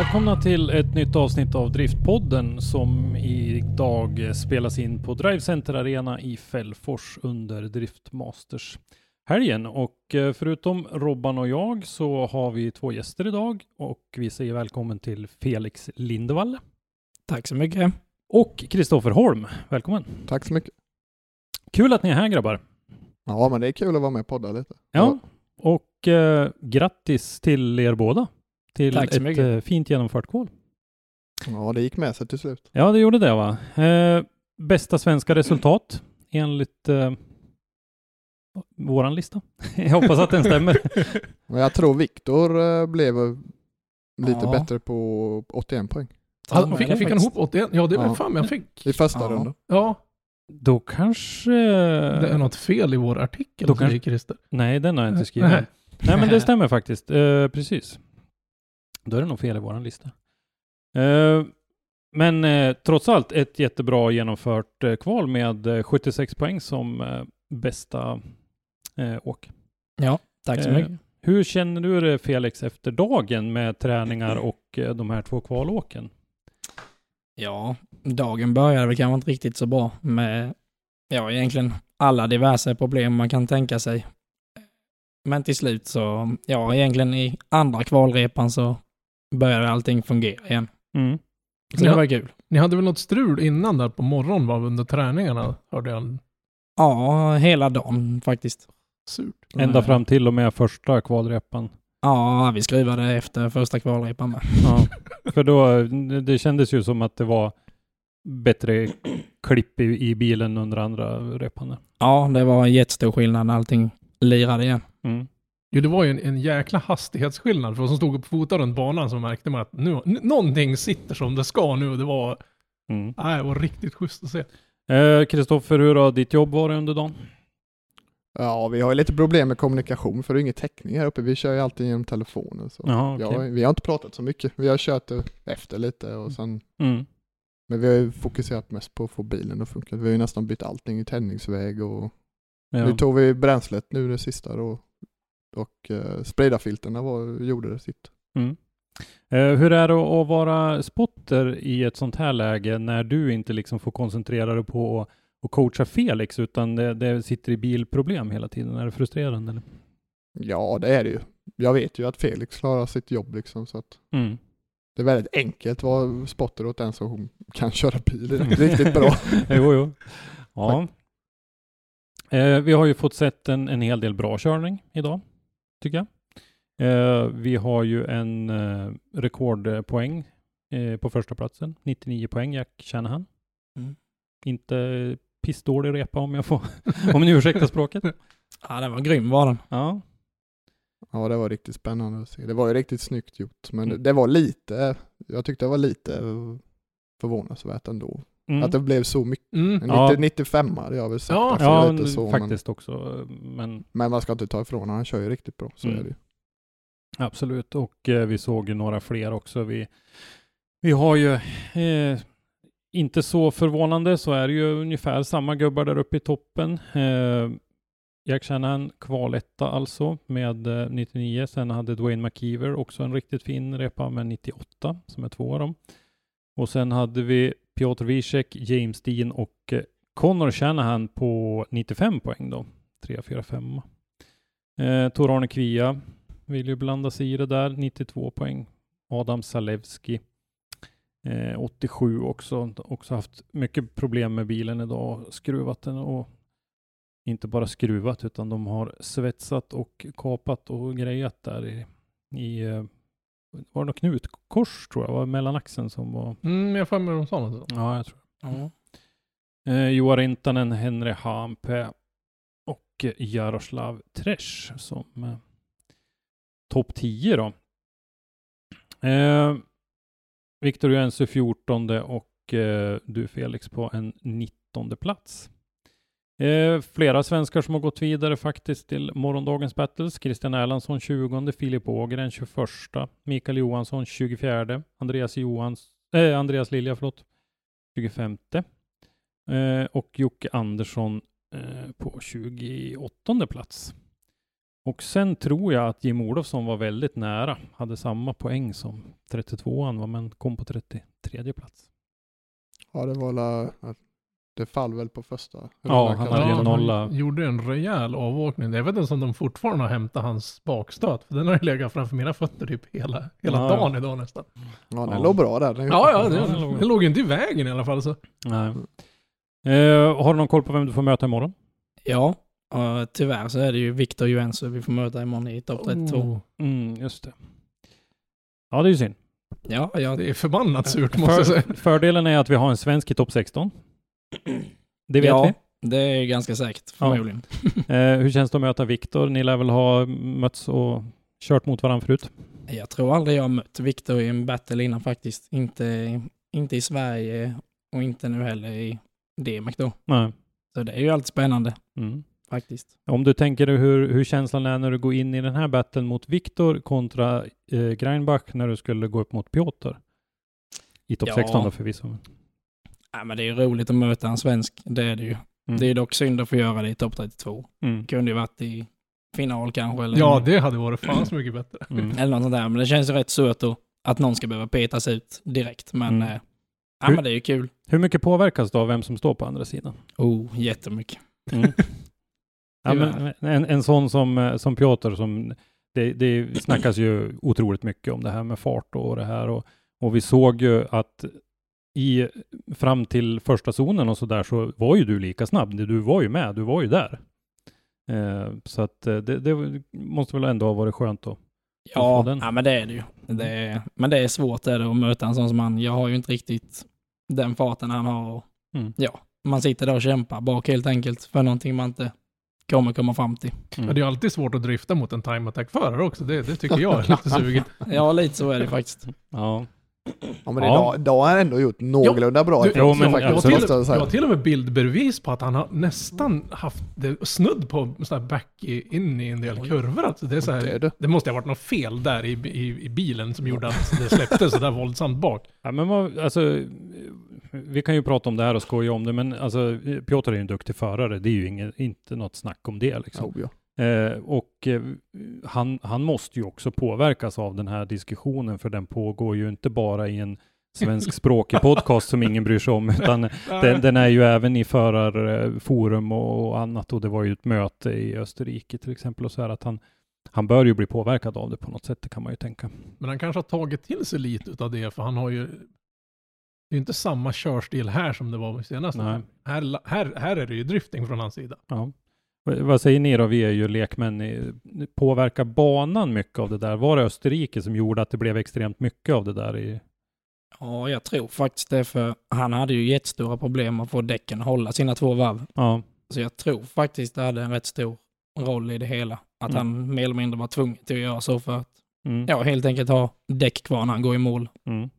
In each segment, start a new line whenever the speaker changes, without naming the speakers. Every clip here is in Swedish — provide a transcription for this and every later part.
Välkomna till ett nytt avsnitt av Driftpodden som idag spelas in på Drive Center Arena i Fällfors under Driftmasters helgen. Och eh, förutom Robban och jag så har vi två gäster idag och vi säger välkommen till Felix Lindevall
Tack så mycket.
och Kristoffer Holm. Välkommen!
Tack så mycket.
Kul att ni är här grabbar!
Ja, men det är kul att vara med och podda lite.
Ja, och eh, grattis till er båda till
Tack så
ett
mycket.
eh, fint genomfört kval.
Ja, det gick med sig till slut.
Ja, det gjorde det va. Eh, bästa svenska resultat enligt eh, våran lista. Jag hoppas att den stämmer.
Men jag tror Viktor eh, blev eh, lite
Ja.
bättre på 81 poäng
det
fick, fick han ihop 81? Ja, det var
Ja.
fan jag fick.
i första
Ja.
rundan.
Ja,
Då kanske...
det är något fel i vår artikel,
Då kanske-
Christer.
Nej, den har jag inte skrivit.
Nej.
Nej, men det stämmer faktiskt. Eh, precis. Då är det nog fel i våran lista. Eh, men eh, trots allt ett jättebra genomfört eh, kval med eh, 76 poäng som bästa åk.
Ja, tack så mycket.
Hur känner du det Felix efter dagen med träningar och de här två kvalåken?
Ja, dagen började väl kanske inte riktigt så bra med, ja, egentligen alla diverse problem man kan tänka sig. Men till slut så, ja, egentligen i andra kvalrepan så började allting fungera igen.
Mm.
Så
Ja.
det var kul.
Ni hade väl något strul innan där på morgonen va, under träningarna, hörde jag.
Ja, hela dagen faktiskt.
Surt.
Ända fram till och med första kvalrepan.
Ja, vi skruvade efter första kvalrepan med.
Ja, för då, det kändes ju som att det var bättre klipp i, i bilen under andra repan.
Ja, det var jättestor skillnad när allting lirade igen.
Mm.
Jo, det var ju en, en jäkla hastighetsskillnad. För oss som stod och fotade runt banan så märkte man att nu, någonting sitter som det ska nu. Det var,
Mm.
nej, det var riktigt schysst att se.
Eh, Kristoffer, hur har ditt jobb varit under dagen?
Ja, vi har ju lite problem med kommunikation för det är ingen täckning här uppe. Vi kör ju alltid genom telefonen. Så.
Jaha, okej.
ja, vi har inte pratat så mycket. Vi har kört efter lite och sen,
Mm.
men vi har ju fokuserat mest på att få bilen att funka. Vi har ju nästan bytt allting i tändningsväg och
Ja.
nu tog vi bränslet nu det sista då. Och spridarfilterna var, gjorde det sitt.
Mm. Eh, hur är det att vara spotter i ett sånt här läge när du inte liksom får koncentrera dig på att att coacha Felix utan det, det sitter i bilproblem hela tiden? Är det frustrerande? Eller?
Ja, det är det ju. Jag vet ju att Felix klarar sitt jobb liksom så att
Mm.
det är väldigt enkelt att vara spotter åt den som kan köra bil riktigt bra.
jo, jo. Ja. Eh, vi har ju fått sett en, en hel del bra körning idag, tycker jag. Eh, vi har ju en eh, rekordpoäng eh, på första platsen, 99 poäng, Jack Shanahan.
Mm.
Inte pissdålig repa om jag får, om ni ursäktar språket.
Ja, den var grym var den.
Ja,
Ja, det var riktigt spännande att se. Det var ju riktigt snyggt gjort, men
Mm.
det, det var lite, jag tyckte det var lite förvånansvärt ändå.
Mm.
Att det blev så mycket.
Mm.
En
Ja.
90, 95 hade jag väl sagt.
Ja,
alltså,
ja
lite
men
så,
faktiskt också. Men
Men, men man ska inte ta ifrån honom, han kör ju riktigt bra. Så
Mm.
är det.
Absolut, och eh, vi såg ju några fler också. Vi, vi har ju, eh, inte så förvånande, så är det ju ungefär samma gubbar där uppe i toppen. Eh, Jack Shanahan kvaletta alltså med eh, 99. Sen hade Dwayne McKeever också en riktigt fin repa med 98 som är två av dem. Och sen hade vi Piotr Wiesek, James Dean och eh, Connor Shanahan på 95 poäng då. 3, 4, 5. Eh, Tor-Arne Kvia vill ju blanda sig i det där, 92 poäng. Adam Salewski, eh, 87 också. Också haft mycket problem med bilen idag, skruvat den och inte bara skruvat utan de har svetsat och kapat och grejat där i, i eh, var det något knutkors tror jag, var mellan axeln som var,
Mm, jag får med de sa något
ja jag tror
Ja.
Eh, Joa Rintanen, Henry Hampe och eh, Jaroslav Tresch som eh, topp 10 då. Eh, Viktor Jense 14 och eh, du Felix på en 19 plats. Eh, flera svenskar som har gått vidare faktiskt till morgondagens battles. Christian Erlandsson 20, Filip Ågren 21, Mikael Johansson 24, Andreas Johans, eh, Andreas Lilja förlåt, 25. Eh, och Jocke Andersson eh, på 28 plats. Och sen tror jag att Jim Olofsson var väldigt nära, hade samma poäng som 32an var, men kom på 33 plats.
Ja, det var la, det fall väl på första.
Ja, han hade
Ja, de
nolla.
gjorde en rejäl avåkning. Jag vet inte om de fortfarande har hämtat hans bakstöt. För den har ju legat framför mina fötter typ hela, hela
Ja,
dagen idag nästan.
Ja, den
Ja.
låg bra där. Den
Ja, ja,
Ja,
det,
den låg-
den låg ju inte i vägen i alla fall. Så.
Nej. Eh, har du någon koll på vem du får möta imorgon?
ja, och tyvärr så är det ju Viktor Juensu vi får möta imorgon i topp 32.
Oh,
Mm, just det. Ja, det är ju synd.
Ja, jag,
det är förbannat surt måste jag säga.
För, fördelen är att vi har en svensk i topp 16. Det vet
ja, det är ganska säkert
Ja.
förmodligen.
vi. Eh, hur känns det att möta Viktor? Ni lär väl ha mötts och kört mot varandra förut?
Jag tror aldrig jag har mött Viktor i en battle innan faktiskt. Inte, inte i Sverige och inte nu heller i DMEC då.
Nej.
Så det är ju alltid spännande
Mm.
faktiskt.
Om du tänker hur, hur känslan är när du går in i den här battlen mot Viktor kontra eh, Greinbach när du skulle gå upp mot Piotr. I topp
Ja.
16 då förvisso.
Ja, men det är ju roligt att möta en svensk, det är det ju.
Mm.
Det är dock synd att få göra det i topp 32.
Mm.
Kunde ju varit i final kanske eller,
Ja, det hade varit fan så mycket bättre.
Mm.
eller något sånt där. Men det känns ju rätt surt då att någon ska behöva petas ut direkt. Men,
Mm.
eh, ja,
Hur-
men det är ju kul.
Hur mycket påverkas då av vem som står på andra sidan?
Oh, jättemycket.
Mm. ja, men en, en sån som, eh, som Piotr som det, det snackas ju otroligt mycket om det här med fart och det här och, och vi såg ju att i, fram till första zonen och så där så var ju du lika snabb. Du var ju med, du var ju där. Eh, så att eh, det, det måste väl ändå ha varit skönt då.
Ja, ja men det är det ju. Det är, men det är svårt är det att möta en sån som han. Jag har ju inte riktigt den farten han har. Och,
Mm.
Ja, man sitter där och kämpar bak helt enkelt för någonting man inte kommer komma fram till.
Mm.
Men det är alltid svårt att drifta mot en time attack-förare också. Det, det tycker jag är lite sugigt.
Ja, lite så är det faktiskt.
Ja.
Ja, men
Ja.
idag, har han ändå gjort någorlunda bra
Du,
jo, men
faktiskt, jag
Jag
säga.
har till och med bildbevis på att han har nästan haft det snudd på sån här back i, in i en del kurvor. Alltså det, är så här,
Det är
det.
det.
måste ha varit något fel där i, i, i bilen som gjorde att det släppte så där våldsamt bak.
Ja, men vad, alltså, vi kan ju prata om det här och skoja om det, men alltså, Piotr är ju en duktig förare. Det är ju inget, inte något snack om det. Liksom.
Oh, ja.
Eh, och eh, han, han måste ju också påverkas av den här diskussionen, för den pågår ju inte bara i en svenskspråkig podcast som ingen bryr sig om, utan den, den är ju även i förarforum och, och annat. Och det var ju ett möte i Österrike till exempel och så här att han, han bör ju bli påverkad av det på något sätt, det kan man ju tänka.
Men han kanske har tagit till sig lite av det, för han har ju... Det är inte samma körstil här som det var senast. Här, här, här är det ju drifting från hans sida.
Ja. Vad säger ni då? Vi är ju lekmän. Påverkar banan mycket av det där? Var det Österrike som gjorde att det blev extremt mycket av det där? I...
Ja, jag tror faktiskt det för han hade ju jättestora problem att få däcken att hålla sina två varv.
Ja.
Så jag tror faktiskt det hade en rätt stor roll i det hela. Att
Mm.
han mer eller mindre var tvungen till att göra så för att
Mm.
ja, helt enkelt ha däck kvar när han går i mål.
Mm.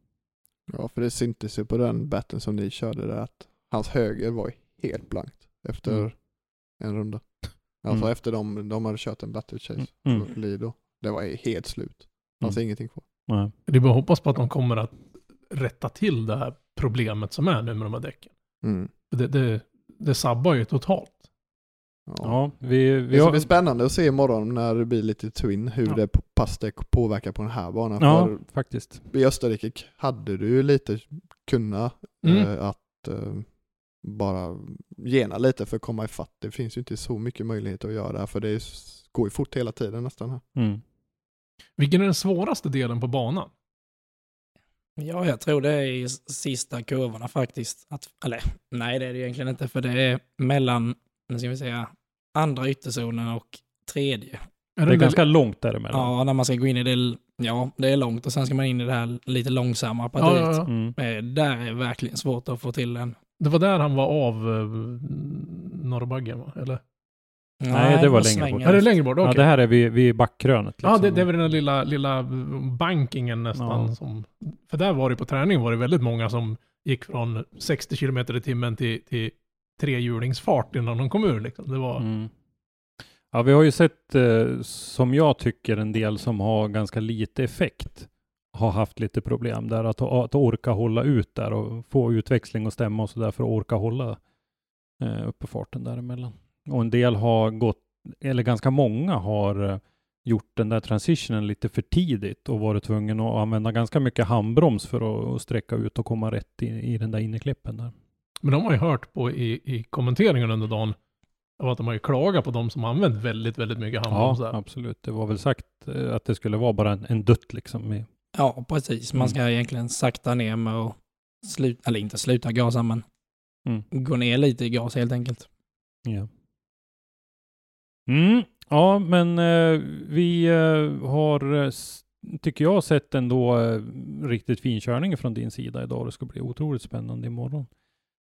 ja, för det syntes ju på den batten som ni körde där att hans höger var helt blankt efter
Mm.
En runda. Alltså
Mm.
efter de, de hade kört en battle chase,
Mm.
mm. Lido. Det var ju helt slut. Fanns
Mm.
ingenting kvar.
Nej.
Det är bara att hoppas på att de kommer att rätta till det här problemet som är nu med de här däcken.
Mm.
Det, det, det sabbar ju totalt.
Ja.
Ja, vi, vi
Det ska
har...
bli spännande att se imorgon när det blir lite twin hur
Ja.
det pass det påverkar på den här banan.
Ja,
För
faktiskt.
i Österrike hade du ju lite kunnat
Mm.
eh, att eh, bara gena lite för att komma ifatt. Det finns ju inte så mycket möjlighet att göra för det är, går ju fort hela tiden nästan. Här.
Mm.
Vilken är den svåraste delen på banan?
Ja, jag tror det är i sista kurvorna faktiskt. Att, eller nej, det är det egentligen inte, för det är mellan, nu ska vi säga, andra ytterzonen och tredje.
Är
Det är
den
ganska långt däremellan.
Ja, när man ska gå in i det, ja, det är långt och sen ska man in i det här lite långsamma
ja,
partiet.
ja, ja.
Mm.
Eh, Där är verkligen svårt att få till den.
Det var där han var av uh, Norrbaggen va? Eller?
Nej, det var längre bort.
Är det längre bort? Okej.
Ja, det här är vid, vid backkrönet.
Ja,
liksom.
det, det är väl den där lilla, lilla bankingen nästan.
Ja.
Som, för där var det på träning var det väldigt många som gick från 60 km i timmen till, till trehjulingsfart innan de kom ur. Liksom. Det var,
Mm. Ja, vi har ju sett, eh, som jag tycker, en del som har ganska lite effekt har haft lite problem där att, att orka hålla ut där och få utväxling och stämma och så där för att orka hålla eh, uppe farten däremellan. Och en del har gått, eller ganska många har eh, gjort den där transitionen lite för tidigt och varit tvungen att använda ganska mycket handbroms för att, sträcka ut och komma rätt i, i den där innerklippen där.
Men de har ju hört på i, i kommenteringen under dagen att de har ju klagat på de som använt väldigt, väldigt mycket handbroms
Ja,
där.
absolut. Det var väl sagt eh, att det skulle vara bara en, en dutt liksom. I,
Ja, precis.
Mm.
Man ska egentligen sakta ner med att sluta, eller inte sluta gasa, men
Mm.
gå ner lite i gas helt enkelt.
Ja. Mm, ja, men eh, vi eh, har, eh, tycker jag, sett ändå eh, riktigt fin körning från din sida idag. Det ska bli otroligt spännande imorgon.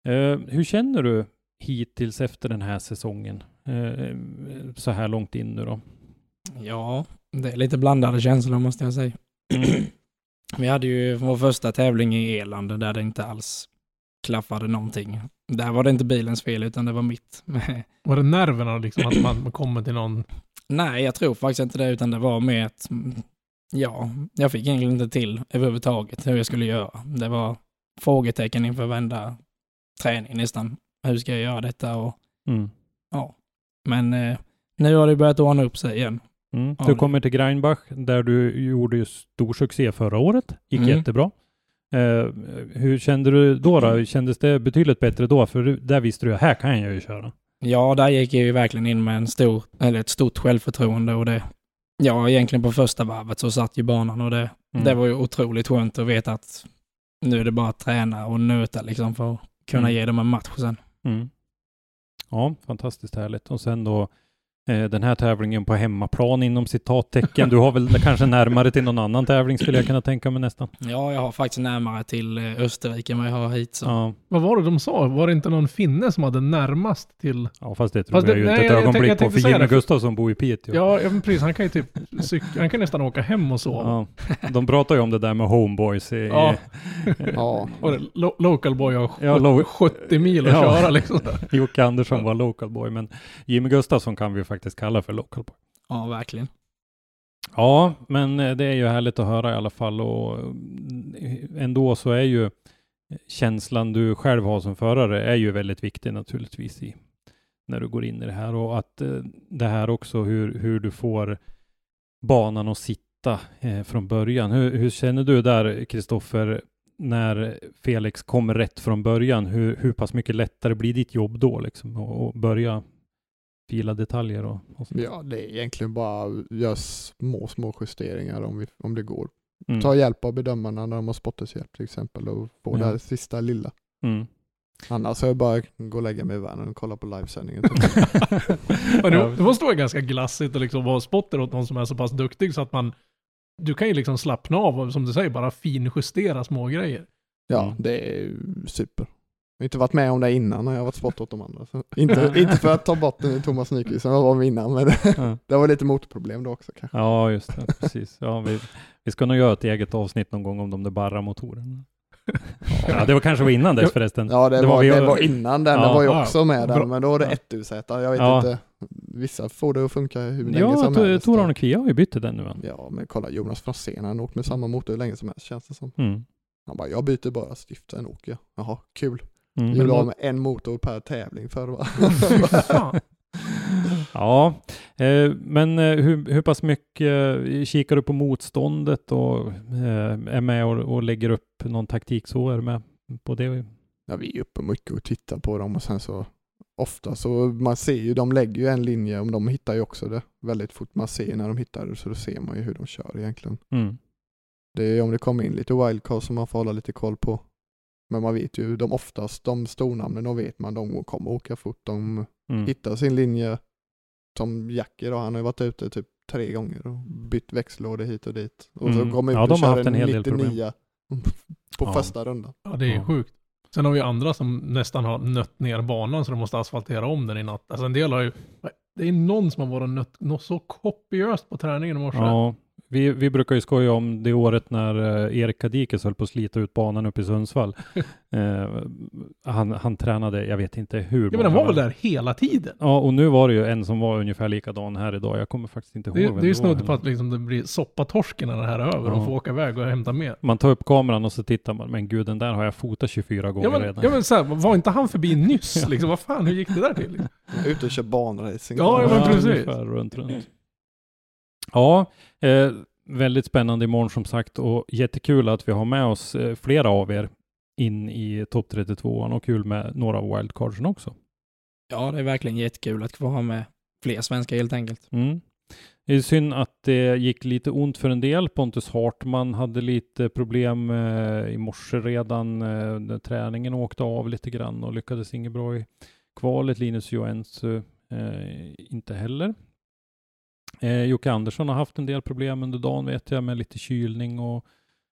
Eh, hur känner du hittills efter den här säsongen? Eh, så här långt in nu då?
Ja, det är lite blandade känslor måste jag säga. Vi hade ju vår första tävling i Irland där det inte alls klaffade någonting. Där var det inte bilens fel utan det var mitt.
Var det nerverna liksom att man kommer till någon...
Nej, jag tror faktiskt inte det utan det var med att mm, ja, jag fick egentligen inte till överhuvudtaget hur jag skulle göra. Det var frågetecken inför varenda träning nästan. Hur ska jag göra detta och
Mm.
ja. Men eh, nu har det börjat ordna upp sig igen.
Mm. Du kommer till Greinbach där du gjorde ju stor succé förra året. Gick
Mm.
jättebra. Eh, hur kände du då, då? Kändes det betydligt bättre då? För där visste du, här kan jag ju köra.
Ja, där gick jag ju verkligen in med en stor, eller ett stort självförtroende och det, ja, egentligen på första varvet så satt ju banan och det,
Mm.
det var ju otroligt skönt att veta att nu är det bara att träna och nöta liksom för att kunna
Mm.
ge dem en match sen.
Mm. Ja, fantastiskt härligt. Och sen då den här tävlingen på hemmaplan inom citattecken. Du har väl kanske närmare till någon annan tävling skulle jag kunna tänka mig nästan.
Ja, jag har faktiskt närmare till eh, Österrike än vad jag har hit. Så.
Ja,
Vad var det de sa? Var det inte någon finne som hade närmast till...
ja fast det tror
Fast
jag
det-
ju
nej,
inte ett
jag- jag
ögonblick
tänkte
på för Jimmy Gustafsson bor i Piteå.
Ja, ja precis. Han kan ju typ cyk- Han kan nästan åka hem och sova.
Ja, de pratar ju om det där med homeboys i,
Ja.
Ja,
Och det, lo- local boy har
Ja,
70,
lo-
70 mil att
Ja.
köra liksom.
Jocke Andersson var local boy, men Jimmy Gustafsson kan vi ju faktiskt kalla för local boy.
Ja, verkligen.
Ja, men eh, det är ju härligt att höra i alla fall och mm, ändå så är ju känslan du själv har som förare är ju väldigt viktig naturligtvis i när du går in i det här och att eh, det här också hur, hur du får banan att sitta eh, från början. Hur, hur känner du där Kristoffer när Felix kommer rätt från början? Hur, hur pass mycket lättare blir ditt jobb då liksom och börja fila detaljer och, och sånt?
ja, det är egentligen bara göra små, små justeringar om, vi, om det går.
Mm.
Ta hjälp av bedömarna när de har spotteshjälp till exempel och få
Ja.
det här sista lilla.
Mm.
Annars är det bara gå och lägga mig i världen och kolla på livesändningen.
Men det, det måste vara ganska glassigt att liksom vara spotter åt någon som är så pass duktig så att man... Du kan ju liksom slappna av och som du säger bara finjustera små grejer.
Ja,
Mm.
det är super. Jag har inte varit med om det innan när jag varit spott åt de andra. Så inte, inte för att ta bort Thomas Nyqvist som jag var med innan, men
Ja.
det var lite motorproblem då också kanske.
Ja, just det. Precis. Ja, vi, vi ska nog göra ett eget avsnitt någon gång om de där barra-motorerna. Ja, det var kanske var innan dess förresten.
Ja, det,
Det var
var, det var innan den,
Ja,
den var ju
ja.
också med där, men då var det
Ja.
ett UZ. Jag vet
Ja.
inte, vissa får det att funka hur länge
Ja,
som helst.
Tor Arne Kvia har ju bytt den nu.
Ja, men kolla Jonas Franzén, han har åkt med samma motor hur länge som helst känns det som.
Mm.
Han bara, jag byter bara stift, sen åker jag. Jaha, kul.
Mm.
Gjorde av med en motor per tävling förr va?
Ja, eh, men eh, hur, hur pass mycket eh, kikar du på motståndet och eh, är med och, och lägger upp någon taktik så? Är du med på det?
Ja, vi är uppe mycket och tittar på dem och sen så ofta så man ser ju, de lägger ju en linje, om de hittar ju också det väldigt fort. Man ser när de hittar det så då ser man ju hur de kör egentligen.
Mm.
Det är om det kommer in lite wildcard som man får hålla lite koll på. Men man vet ju, de oftast, de stornamnen, de vet man, de kommer åka fort. De
Mm.
hittar sin linje. Som Jackie då, han har ju varit ute typ tre gånger och bytt växellådor hit och dit. Och så
Mm.
kom ut
Ja,
och
haft en hel del
99 på
Ja.
första rundan.
Ja, det är
Ja.
sjukt. Sen har vi andra som nästan har nött ner banan så de måste asfaltera om den i natt. Alltså en del har ju, det är någon som har varit nött något så kopiöst på träningen i morse.
Ja, vi, vi brukar ju skoja om det året när eh, Erik Kadikes höll på att slita ut banan uppe i Sundsvall. eh, han, han tränade, jag vet inte hur
Ja, men den
många
var väl där hela tiden?
Ja, och nu var det ju en som var ungefär likadan här idag. Jag kommer faktiskt inte ihåg
Det,
vem
det är ju
var
snudd
heller.
på att liksom det blir soppatorsken när det här är över
Ja.
och får åka iväg och hämta mer.
Man tar upp kameran och så tittar man, men gud den där har jag fotat 24 gånger
Ja men,
redan.
ja, men så här, var inte han förbi nyss? Liksom, vad fan, hur gick det där till?
Ute och kör banracing.
Ja, ja, men precis.
ungefär runt, runt. Ja, eh, väldigt spännande imorgon som sagt och jättekul att vi har med oss eh, flera av er in i topp 32 och kul med några av wildcardsen också.
Ja, det är verkligen jättekul att få ha med fler svenskar helt enkelt.
Mm. Det är synd att det gick lite ont för en del. Pontus Hartman hade lite problem eh, i morse redan eh, träningen åkte av lite grann och lyckades inget bra i kvalet. Linus Joensuu eh, inte heller. Eh, Jocke Andersson har haft en del problem under dagen vet jag med lite kylning och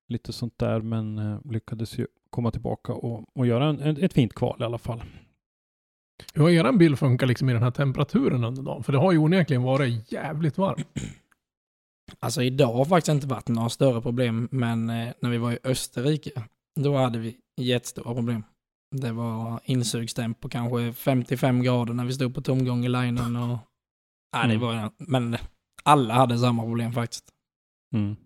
lite sånt där men eh, lyckades ju komma tillbaka och, och göra en, en, ett fint kval i alla fall.
Hur har eran bil funkat liksom i den här temperaturen under dagen? För det har ju onekligen varit jävligt varmt.
Alltså idag har faktiskt inte varit några större problem, men eh, när vi var i Österrike, då hade vi jättestora problem. Det var insugstemp på kanske 55 grader när vi stod på tomgång i linen och... Ja, det
Mm.
var... Men alla hade samma problem faktiskt.
Mm.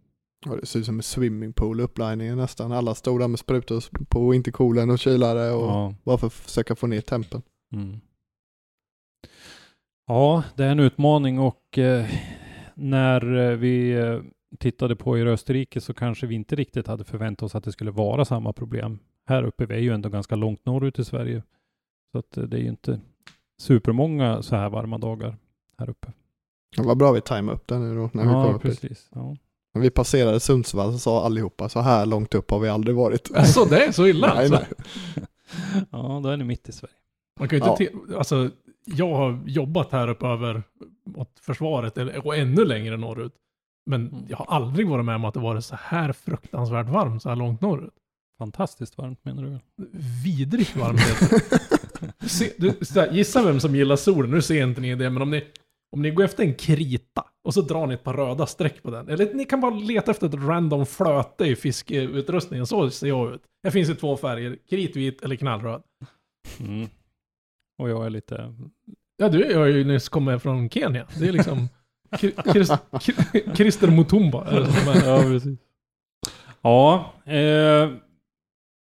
Ja, det ser ut som en swimmingpool uppliningen nästan. Alla stod där med sprutor på intercoolen och kylare och
Ja.
bara för att försöka få ner tempen.
Mm. Ja, det är en utmaning och eh, när eh, vi eh, tittade på i Österrike så kanske vi inte riktigt hade förväntat oss att det skulle vara samma problem. Här uppe, vi är ju ändå ganska långt norrut i Sverige. Så att eh, det är ju inte supermånga så här varma dagar här uppe.
Det var bra vi tajmade upp det nu då när vi kom
ja,
upp hit.
precis. Ja.
När vi passerade Sundsvall så sa allihopa så här långt upp har vi aldrig varit.
Alltså det är så illa
nej,
alltså.
nej.
ja, då är ni mitt i Sverige.
Man kan ju inte
Ja.
alltså, jag har jobbat här uppe över mot försvaret och ännu längre norrut. Men jag har aldrig varit med om att det varit så här fruktansvärt varmt så här långt norrut.
Fantastiskt varmt menar du?
Vidrigt varmt heter det. Se, du, så här, Gissa vem som gillar solen, nu ser inte ni det, men om ni, om ni går efter en krita och så drar ni ett par röda streck på den. Eller ni kan bara leta efter ett random flöte i fiskeutrustningen, så ser jag ut. Det finns i två färger, kritvit eller knallröd.
Mm. Och jag är lite...
Ja, du har ju nyss kommit från Kenya. Det är liksom Christer Mutumba.
Ja, precis. Ja, eh,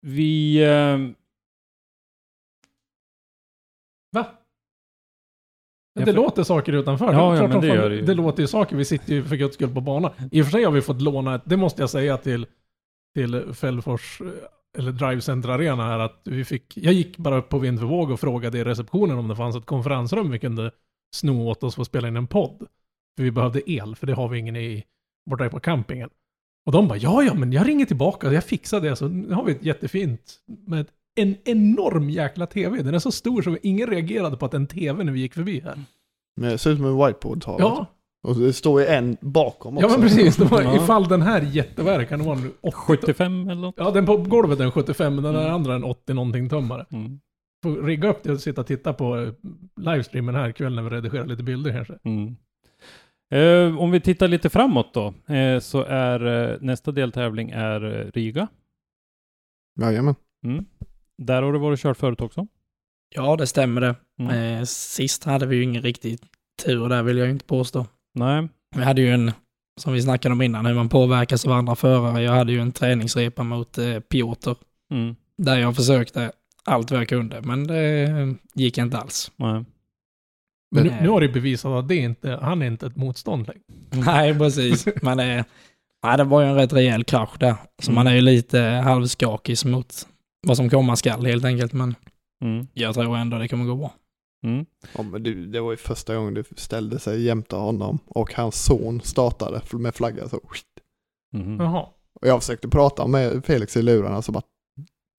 vi... Eh,
Det
för-
låter saker utanför.
Ja, ja, men det gör det ju.
Det låter ju saker. Vi sitter ju för guds skull på banan. I och för sig har vi fått låna ett, det måste jag säga till, till Fällfors, eh, eller Drive Center Arena här, att vi fick, jag gick bara upp på vind för våg och frågade i receptionen om det fanns ett konferensrum vi kunde sno åt oss för att spela in en podd. För vi behövde el, för det har vi ingen i, borta på campingen. Och de bara, ja ja, men jag ringer tillbaka, jag fixar det, så nu har vi ett jättefint, med en enorm jäkla tv. Den är så stor så ingen reagerade på att en tv när vi gick förbi här.
Men det ser ut som en whiteboard-tavla.
Ja,
Och det står ju en bakom också.
ja men precis. Det var,
Ja.
Ifall den här jätteverkan var nu 80,
75 eller något?
Ja, den på golvet är en 75, men den
Mm.
andra är en 80 någonting tummare.
Mm.
Får rigga upp det och sitta och titta på eh, livestreamen här ikväll när vi redigerar lite bilder kanske.
Mm. Eh, om vi tittar lite framåt då, eh, så är eh, nästa deltävling är eh, Riga.
Jajamän.
Mm. Där har du varit kört förut också.
Ja, det stämmer det.
Mm.
Eh, sist hade vi ju ingen riktig tur där vill jag inte påstå.
Nej.
Vi hade ju en, som vi snackade om innan, hur man påverkas av andra förare. Jag hade ju en träningsrepa mot eh, Piotr,
Mm.
där jag försökte allt vad jag kunde, men det gick inte alls.
Nej.
Men nu, nu har det bevisat att det inte, han är inte ett motstånd längre.
Nej, precis. Men eh, nej, det var ju en rätt rejäl krasch där. Så
Mm.
man är ju lite halvskakig mot vad som komma skall helt enkelt. Men
Mm.
jag tror ändå det kommer gå bra.
Mm.
Ja, men du, det var ju första gången du ställde sig jämte honom och hans son startade med flagga så.
Mhm.
Jaha.
Och jag försökte prata med Felix i lurarna så bara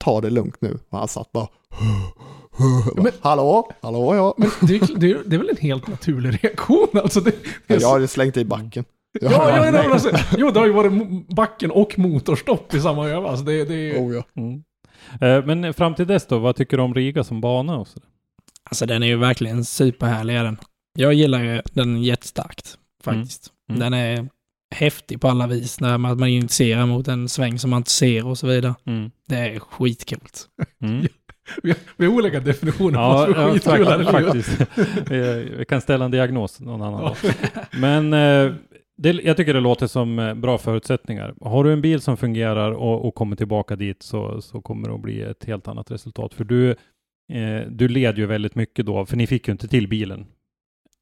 ta det lugnt nu. Och han satt bara Bara, hallå, hallå ja.
Men det är, det, det är väl en helt naturlig reaktion alltså. Det, det är
Jag har ju slängt i backen.
Ja, ja, ja, men alltså, jo, det har ju varit backen och motorstopp i samma öva. Alltså det, det
Oh, ja.
Mm. Eh, Men fram till dess då, vad tycker du om Riga som bana? Och så?
Alltså den är ju verkligen superhärlig är den. Jag gillar ju den jättestarkt faktiskt.
Mm.
Den är häftig på alla vis. När man, man initierar mot en sväng som man inte ser och så vidare.
Mm.
Det är skitcoolt.
Mm.
vi, vi har olika definitioner
Ja,
på vad som är
ja
skitkul eller
faktiskt. faktiskt. Vi vi kan ställa en diagnos någon annan
Ja.
dag. Men eh, det, jag tycker det låter som eh, bra förutsättningar. Har du en bil som fungerar och, och kommer tillbaka dit så, så kommer det att bli ett helt annat resultat. För du, eh, du led ju väldigt mycket då, för ni fick ju inte till bilen.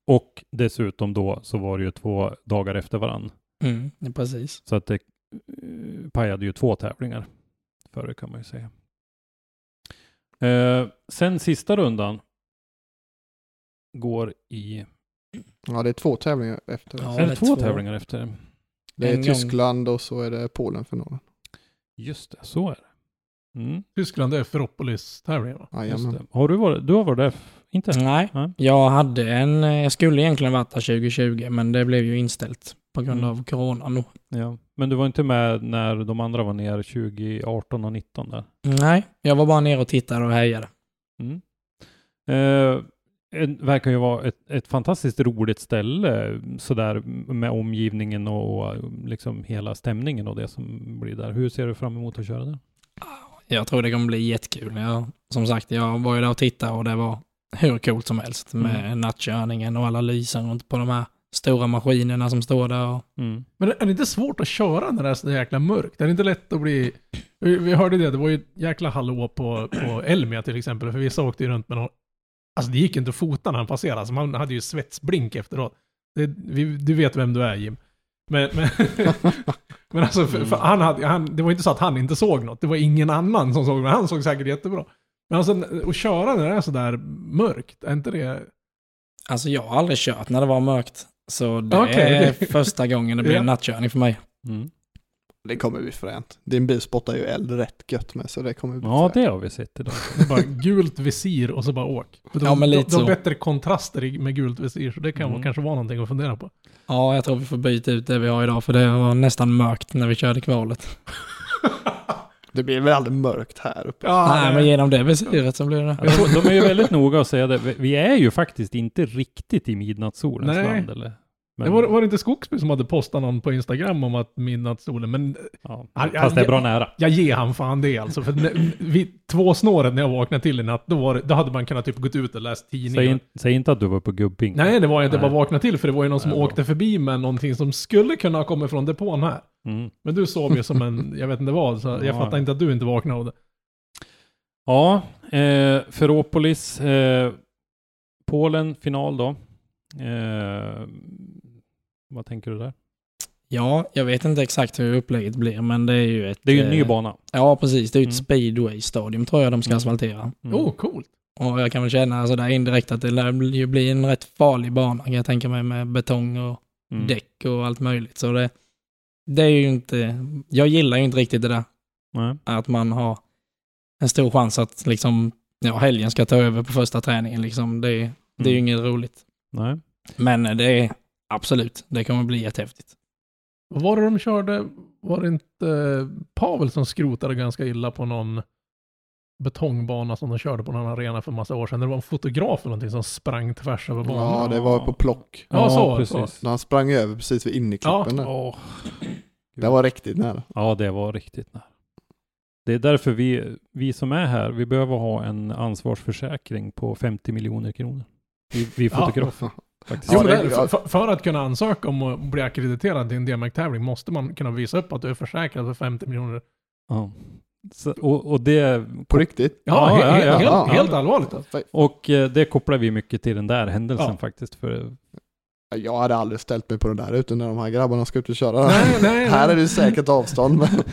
Och dessutom då så var det ju två dagar efter varann.
Mm, precis.
Så att det eh, pajade ju två tävlingar före kan man ju säga. Eh, sen sista rundan går i...
ja, det är två tävlingar efter.
Ja,
är det två,
två.
tävlingar efter?
Det är
En gång.
Tyskland och så är det Polen-finalen.
Just det, så är det. Mm,
Tyskland är Ferropolis-tävlingen va?
Jajamän.
Har du varit, du har varit där? Inte?
Nej,
Nej.
jag hade en, jag skulle egentligen varit där 2020 men det blev ju inställt på grund
Mm.
av corona nu.
Ja. Men du var inte med när de andra var ner 2018 och 19 där?
Nej, jag var bara ner och tittade och hejade.
Mm. Eh, det verkar ju vara ett, ett fantastiskt roligt ställe sådär med omgivningen och, och liksom hela stämningen och det som blir där. Hur ser du fram emot att köra där?
Jag tror det kommer bli jättekul. Jag, som sagt, jag var ju där och tittade och det var hur coolt som helst med
Mm.
nattkörningen och alla lysen runt på de här stora maskinerna som står där. Och,
Mm.
Men är det inte svårt att köra när det är så jäkla mörkt? Är det inte lätt att bli... Vi, vi hörde det, det var ju jäkla hallå på, på Elmia till exempel, för vissa åkte ju runt med någon... Alltså det gick inte att fota när han passerade, alltså man hade ju svetsblink efteråt. Det, vi, du vet vem du är Jim. Men, men, men alltså, för, för han hade, han, det var inte så att han inte såg något, det var ingen annan som såg, men han såg säkert jättebra. Men alltså att köra när det är sådär mörkt, är inte det...
alltså jag har aldrig kört när det var mörkt. Så det
Okej,
är första gången det blir
Ja.
en nattkörning för mig.
Mm.
Det kommer bli fränt. Din bil spottar ju eld rätt gött med så det kommer bli
Ja,
fränt.
det har vi sett idag.
Det är bara gult visir och så bara åk. För de,
Ja, men lite
de, de har
så.
bättre kontraster med gult visir, så det kan
Mm.
kanske vara någonting att fundera på.
Ja, jag tror vi får byta ut det vi har idag för det var nästan mörkt när vi körde kvalet.
Det blir väl aldrig mörkt här uppe.
Ja,
Nej, men genom det visiret så blir det.
Ja, de, de är ju väldigt noga att säga det. Vi- är ju faktiskt inte riktigt i midnattssolens land. Eller? Men,
det var, var det inte Skogsby som hade postat någon på Instagram om att midnattssolen, men
ja,
Ja,
fast det är bra nära.
jag ger han fan det alltså. För vid två snåret när jag vaknade till i natt, då, var då hade man kunnat typ gått ut och läst tidningen.
Säg, in, säg inte att du var på gubbing.
Nej, det var inte
Nej.
bara vakna till, för det var ju någon som
Nej, bra.
åkte förbi med någonting som skulle kunna ha kommit från depån här.
Mm.
Men du sov ju som en, jag vet inte vad, så jag
Ja.
fattar inte att du inte vaknade av det.
Ja, eh, Ferropolis, eh, Polen, final då. Eh, vad tänker du där?
Ja, jag vet inte exakt hur upplägget blir, men det är ju ett...
Det är ju en ny
eh,
bana.
Ja, precis. Det är ju ett
Mm.
speedway-stadium tror jag de ska
Mm.
asfaltera.
Mm.
Oh, coolt.
Och jag kan väl känna sådär indirekt att det lär ju bli en rätt farlig bana kan jag tänka mig med betong och
Mm.
däck och allt möjligt. Så det, det är ju inte... Jag gillar ju inte riktigt det där.
Nej.
Att man har en stor chans att liksom, ja, helgen ska ta över på första träningen liksom. Det, det är ju
Mm.
inget roligt.
Nej.
Men det är absolut, det kommer bli jättehäftigt.
Vad var det de körde? Var det inte eh, Pavel som skrotade ganska illa på någon betongbana som de körde på någon arena för massa år sedan? Det var en fotograf eller någonting som sprang tvärs över banan.
Ja, det var på plock.
Ja, så,
precis.
Han sprang över precis vid innerklippen där.
Åh.
Det var riktigt nära.
Ja, det var riktigt nära. Det är därför vi, vi som är här, vi behöver ha en ansvarsförsäkring på 50 miljoner kronor. Vi, vi
Ja.
Faktiskt.
Jo,
Ja,
men
det-
det, för, för att kunna ansöka om att bli akkrediterad till en DMX-tävling måste man kunna visa upp att du är försäkrad för 50 miljoner.
Ja. Så, och, och, det,
På riktigt?
Ja,
Ja,
he-
ja,
he-
ja.
helt,
Ja.
helt allvarligt.
Och eh, det kopplar vi mycket till den där händelsen
Ja.
faktiskt. För,
Jag hade aldrig ställt mig på den där utan när de här grabbarna ska ut och köra.
Nej, nej,
Här
nej.
är det säkert avstånd. Men...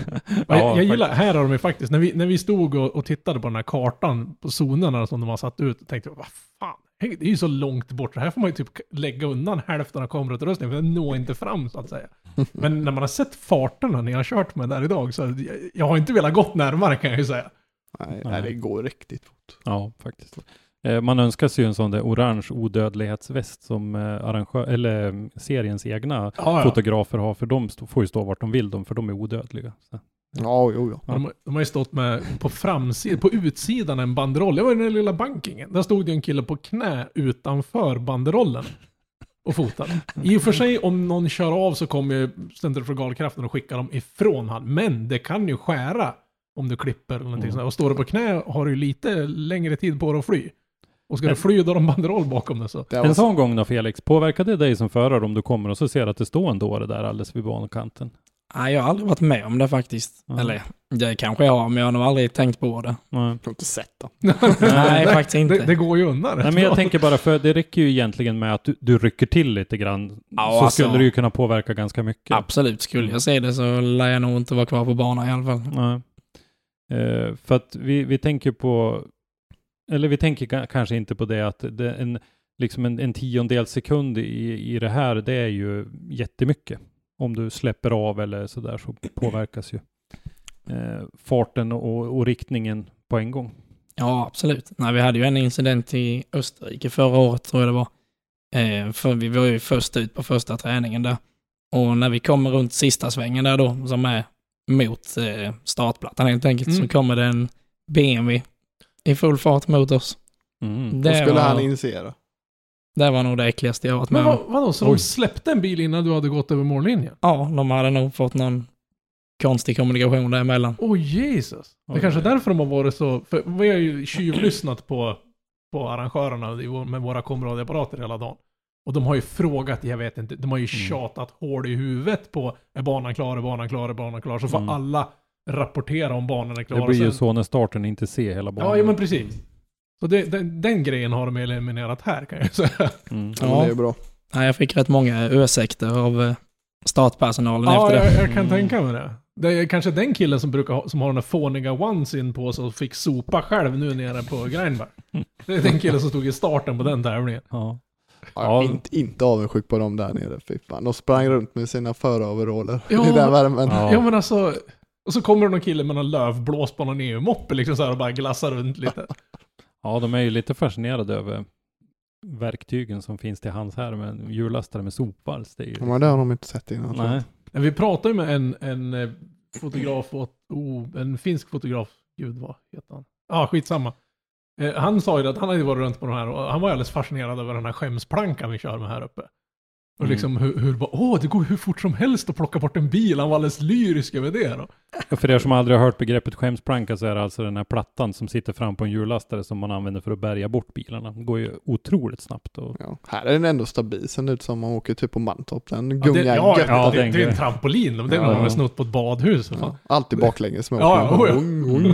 Ja, jag, jag gillar, här har de ju faktiskt, när vi, när vi stod och, och tittade på den här kartan på zonerna som de har satt ut, tänkte jag, vad fan, det är ju så långt bort, så här får man ju typ lägga undan hälften av kamerautrustningen, för den når inte fram så att säga. Men när man har sett farterna ni har kört med där idag, så jag, jag har inte velat gått närmare kan jag ju säga.
Nej,
Nej.
det går riktigt fort.
Ja, faktiskt. Eh, Man önskar sig ju en sån där orange odödlighetsväst som eh, arrangör, eller eh, seriens egna
Ja, ja.
fotografer har, för de får ju stå vart de vill, de, för de är odödliga. Så.
Ja, jo, ja.
De, de har ju stått med på framsidan, på utsidan en banderoll. Det var ju den lilla bankingen. Där stod det en kille på knä utanför banderollen. Och fotade. I och för sig om någon kör av så kommer ju centrifugalkraften och skickar dem ifrån han. Men det kan ju skära om du klipper eller någonting
Mm.
sånt. Och står du på knä har du ju lite längre tid på dig att fly. Och ska du fly då har de banderoll bakom dig så.
En sån gång då Felix, påverkar det dig som förare om du kommer och så ser att det står en dåre där alldeles vid bankanten?
Nej, jag har aldrig varit med om det faktiskt.
Ja.
Eller, det kanske jag har, men jag har nog aldrig tänkt på det.
Nej.
Jag har inte sett den.
Nej, faktiskt inte.
Det, det går ju undan.
Nej, men jag tänker bara för det räcker ju egentligen med att du, du rycker till lite grann.
Ja,
så
alltså-
skulle det ju kunna påverka ganska mycket.
Absolut, skulle jag se det så lär jag nog inte vara kvar på banan i alla fall.
Nej. Eh, för att vi, vi tänker på, eller vi tänker ka- kanske inte på det att det, en, liksom en, en tiondel sekund i, i det här, det är ju jättemycket. Om du släpper av eller sådär så påverkas ju eh, farten och, och riktningen på en gång.
Ja, absolut. Nej, vi hade ju en incident i Österrike förra året, tror jag det var. Eh, för vi var ju först ut på första träningen där. Och när vi kommer runt sista svängen där då, som är mot eh, startplattan helt enkelt,
Mm.
så kommer det en BMW i full fart mot oss.
Mm.
Det
skulle
var,
han initiera.
Det var nog det äckligaste jag varit med
Men
om.
vad, vadå, så
Oj.
de släppte en bil innan du hade gått över mållinjen?
Ja, de hade nog fått någon konstig kommunikation däremellan.
Åh Jesus. Det är
Oj,
kanske är därför de har varit så... För vi har ju tjuvlyssnat på, på arrangörerna i vår- med våra komradioapparater hela dagen. Och de har ju frågat, jag vet inte, de har ju
Mm.
tjatat hål i huvudet på är banan klar, är banan klar, är banan klar. Så får
Mm.
alla rapportera om banan är klar.
Det blir ju
sen,
så när starten inte ser hela banan.
Ja, ja men precis. Så det, den, den grejen har de eliminerat här kan jag säga.
Mm.
Ja,
Ja.
det är bra.
Nej, jag fick rätt många ursäkter av eh, startpersonalen
Ja,
efter det.
jag, jag kan
Mm.
tänka mig det. Det är kanske den killen som brukar ha, som har den där fåniga onesin på sig och fick sopa själv nu nere på Grindberg. Det är den killen som stod i starten på den tävlingen.
Ja.
Ja,
Ja.
Inte, inte avundsjuk på dem där nere, fy fan. De sprang runt med sina föroveraller
Ja.
i den värmen.
Ja.
Ja men alltså, och så kommer det någon kille med någon lövblås på någon EU-moppe liksom så här och bara glassar runt lite.
Ja, de är ju lite fascinerade över verktygen som finns till hands här med hjullastare med sopvals. Det är ju...
Ja, men det har de inte sett innan.
Nej.
Men vi pratade ju med en, en eh, fotograf, åt, oh, en finsk fotograf, gud vad heter han? Ja, ah, skitsamma. Eh, han sa ju att han hade varit runt på de här och han var alldeles fascinerad över den här skämsplankan vi kör med här uppe. Och
Mm.
liksom hur, hur bara, åh det går hur fort som helst att plocka bort en bil, han var alldeles lyrisk över det då.
Ja, För er som aldrig har hört begreppet skämsplanka så är det alltså den här plattan som sitter fram på en hjullastare som man använder för att bärga bort bilarna. Det går ju otroligt snabbt. Och...
Ja. Här är den ändå stabil, sen ut som man åker typ på Mantorp. Den
Ja,
gungar
det, ja,
gött.
ja,
det, det är en trampolin, den
Ja.
har man snott på ett badhus.
Ja, alltid baklänges med
Ja,
åker.
ja,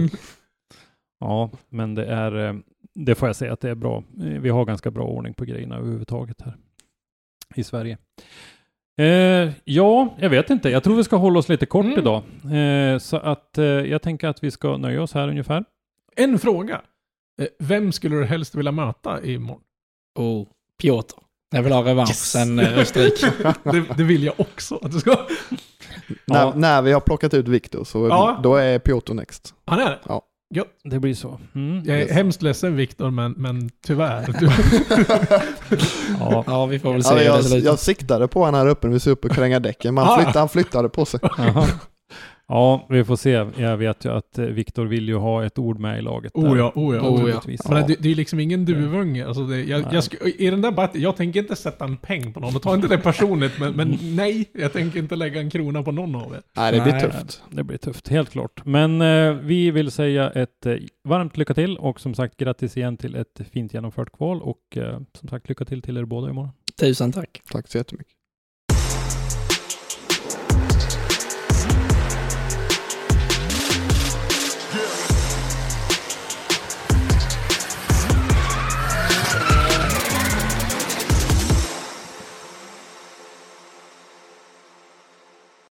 ja.
Ja, men det är, eh, det får jag säga att det är bra. Vi har ganska bra ordning på grejerna överhuvudtaget här i Sverige. Eh, ja, jag vet inte. Jag tror vi ska hålla oss lite kort
Mm.
idag. Eh, så att eh, jag tänker att vi ska nöja oss här ungefär.
En fråga. Eh, Vem skulle du helst vilja möta imorgon?
Och Piotr. Jag vill ha revansch sen eh, Österrike.
Det, det vill jag också att du ska.
När,
Ja.
när vi har plockat ut Viktor så
Ja.
då är Piotr next.
Han är det?
Ja.
Gött.
Det blir så. Mm.
Jag är
Yes.
hemskt ledsen Viktor, men, men tyvärr.
Ja.
Ja, vi får väl se
Ja, jag, jag siktade på han här uppe när vi såg upp och kränga däcken, men
Ah.
han, flyttade, han flyttade på sig.
Ja, vi får se. Jag vet ju att eh, Viktor vill ju ha ett ord med i laget.
oh ja, oh ja.
Oh ja.
Men det, det är liksom ingen duvunge. Alltså det, jag, jag, sk- I den där bat- jag tänker inte sätta en peng på någon. Och ta inte det personligt, men, men nej, jag tänker inte lägga en krona på någon av er.
Nej, det blir
Nej.
tufft.
Det blir tufft, helt klart. Men eh, vi vill säga ett eh, varmt lycka till och som sagt grattis igen till ett fint genomfört kval och eh, som sagt lycka till till er båda imorgon.
Tusen tack.
Tack så jättemycket.